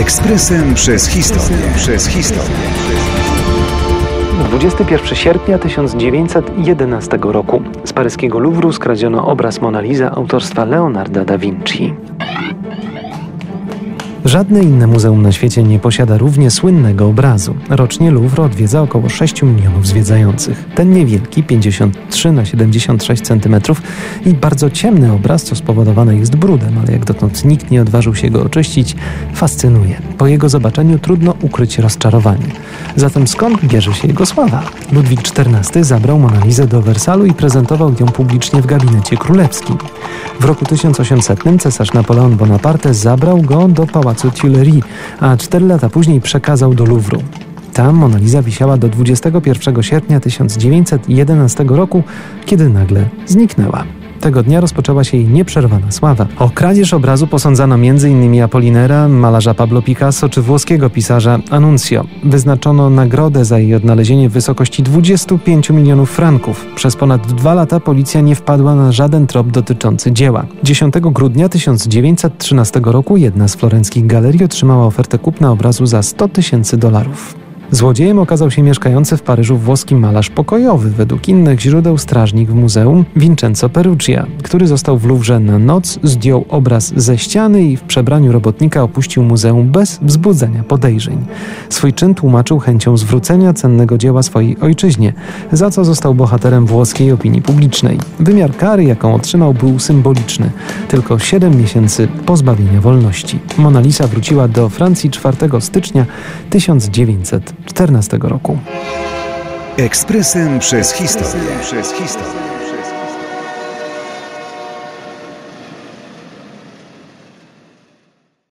Ekspresem przez historię. Przez historię. 21 sierpnia 1911 roku z paryskiego Louvru skradziono obraz Mona Lisa autorstwa Leonarda da Vinci. Żadne inne muzeum na świecie nie posiada równie słynnego obrazu. Rocznie Louvre odwiedza około 6 milionów zwiedzających. Ten niewielki, 53 na 76 cm i bardzo ciemny obraz, co spowodowane jest brudem, ale jak dotąd nikt nie odważył się go oczyścić, fascynuje. Po jego zobaczeniu trudno ukryć rozczarowanie. Zatem skąd bierze się jego sława? Ludwik XIV zabrał Monalizę do Wersalu i prezentował ją publicznie w gabinecie królewskim. W roku 1800 cesarz Napoleon Bonaparte zabrał go do pałacu Tuileries, a cztery lata później przekazał do Louvru. Tam Mona Lisa wisiała do 21 sierpnia 1911 roku, kiedy nagle zniknęła. Tego dnia rozpoczęła się jej nieprzerwana sława. O kradzież obrazu posądzano m.in. Apollinera, malarza Pablo Picasso czy włoskiego pisarza Annunzio. Wyznaczono nagrodę za jej odnalezienie w wysokości 25 milionów franków. Przez ponad dwa lata policja nie wpadła na żaden trop dotyczący dzieła. 10 grudnia 1913 roku jedna z florenckich galerii otrzymała ofertę kupna obrazu za 100 tysięcy dolarów. Złodziejem okazał się mieszkający w Paryżu włoski malarz pokojowy, według innych źródeł strażnik w muzeum Vincenzo Perugia, który został w Louvre na noc, zdjął obraz ze ściany i w przebraniu robotnika opuścił muzeum bez wzbudzenia podejrzeń. Swój czyn tłumaczył chęcią zwrócenia cennego dzieła swojej ojczyźnie, za co został bohaterem włoskiej opinii publicznej. Wymiar kary, jaką otrzymał, był symboliczny. Tylko 7 miesięcy pozbawienia wolności. Mona Lisa wróciła do Francji 4 stycznia 1900 2014 roku. Ekspresem przez historię. Przez historię.